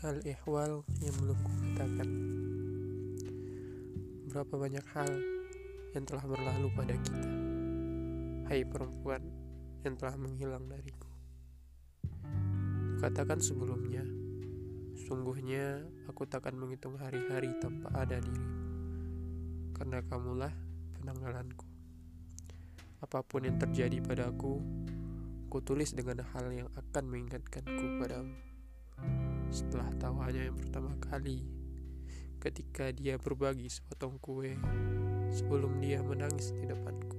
ihwal yang belum kukatakan. Berapa banyak hal yang telah berlalu pada kita. Hai perempuan yang telah menghilang dariku. Katakan sebelumnya, sungguhnya aku takkan menghitung hari-hari tanpa ada dirimu. Karena kamulah penanggalanku. Apa pun yang terjadi padaku, ku tulis dengan hal yang akan mengingatkanku padamu setelah tawanya yang pertama kali ketika dia berbagi sepotong kue sebelum dia menangis di depanku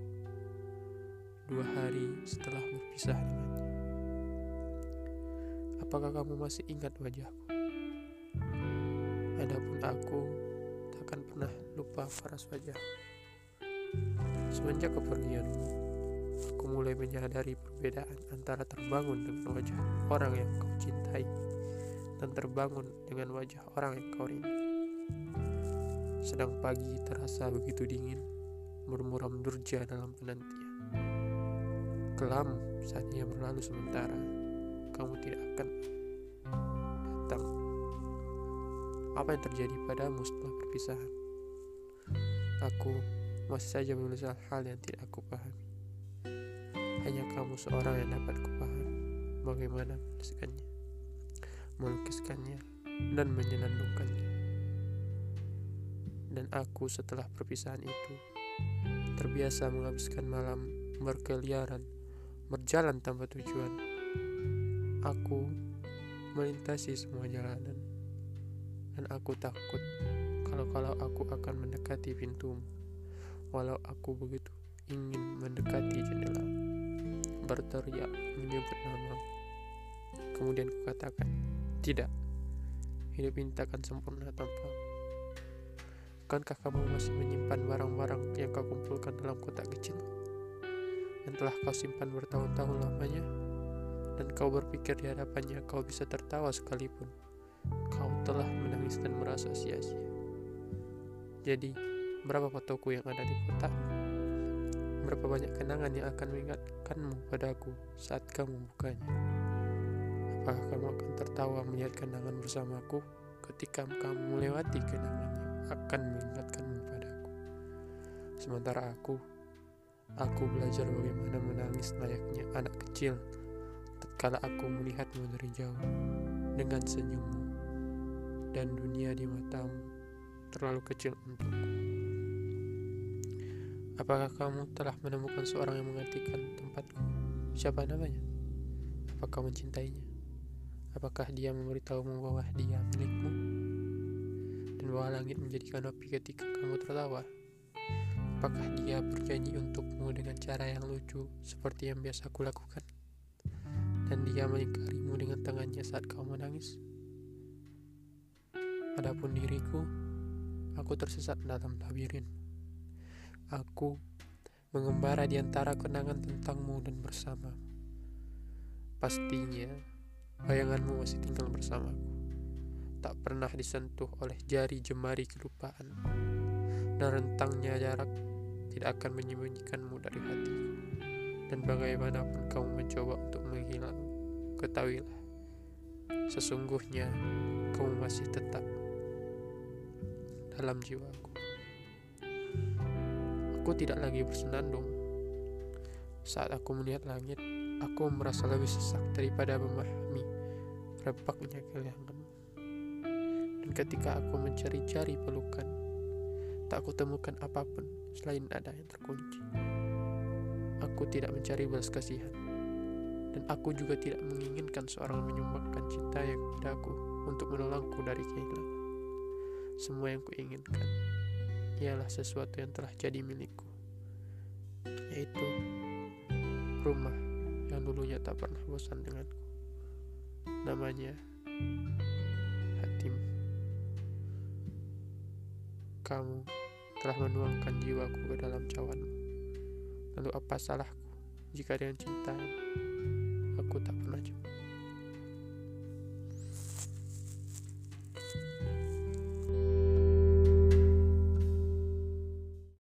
dua hari setelah berpisah dengannya. Apakah kamu masih ingat wajahku? Adapun aku takkan pernah lupa paras wajah. Semenjak kepergianmu aku mulai menyadari perbedaan antara terbangun dengan wajah orang yang kau cintai dan terbangun dengan wajah orang yang kau rindu. Sedang pagi terasa begitu dingin, bermuram durja dalam penantian. Kelam saat ia berlalu sementara, kamu tidak akan datang. Apa yang terjadi padamu setelah perpisahan? Aku masih saja menulis hal yang tidak aku pahami. Hanya kamu seorang yang dapat kupahami bagaimana menuliskannya melukiskannya, dan menyenandungkannya. Dan aku setelah perpisahan itu terbiasa menghabiskan malam berkeliaran, berjalan tanpa tujuan. Aku melintasi semua jalanan, dan aku takut kalau-kalau aku akan mendekati pintumu, walau aku begitu ingin mendekati jendela, berteriak menyebut nama. Kemudian kukatakan, tidak, hidup ini takkan sempurna tanpa. Bukankah kamu masih menyimpan barang-barang yang kau kumpulkan dalam kotak kecil? Yang telah kau simpan bertahun-tahun lamanya? Dan kau berpikir di hadapannya kau bisa tertawa sekalipun. Kau telah menangis dan merasa sia-sia. Jadi, berapa fotoku yang ada di kotak? Berapa banyak kenangan yang akan mengingatkanmu padaku saat kamu bukanya? Apakah kamu akan tertawa melihat kenangan bersamaku ketika kamu melewati kenangannya akan mengingatkanmu padaku. Sementara aku, aku belajar bagaimana menangis layaknya anak kecil tatkala aku melihatmu dari jauh dengan senyummu dan dunia di matamu terlalu kecil untukku. Apakah kamu telah menemukan seorang yang menggantikan tempatku? Siapa namanya? Apakah mencintainya? Apakah dia memberitahumu bahwa dia milikmu? Dan bahwa langit menjadi kanopi ketika kamu tertawa? Apakah dia berjanji untukmu dengan cara yang lucu seperti yang biasa aku lakukan? Dan dia melingkarimu dengan tangannya saat kau menangis? Adapun diriku, aku tersesat dalam labirin. Aku mengembara di antara kenangan tentangmu dan bersama. Pastinya, Bayanganmu masih tinggal bersamaku. Tak pernah disentuh oleh jari jemari kelupaan. Dan rentangnya jarak tidak akan menyembunyikanmu dari hatiku. Dan bagaimanapun kamu mencoba untuk menghilang, ketahuilah, sesungguhnya kamu masih tetap dalam jiwaku. Aku tidak lagi bersenandung. Saat aku melihat langit, aku merasa lebih sesak daripada memahami repaknya kehilangan. Dan ketika aku mencari-cari pelukan, tak aku temukan apa pun selain ada yang terkunci. Aku tidak mencari belas kasihan, dan aku juga tidak menginginkan seorang menyumbangkan cintanya kepadaku untuk menolongku dari kehilangan. Semua yang kuinginkan ialah sesuatu yang telah jadi milikku, yaitu rumah yang dulunya tak pernah bosan denganku. Namanya Hatim. Kamu telah menuangkan jiwaku ke dalam cawanmu. Lalu apa salahku jika dengan cinta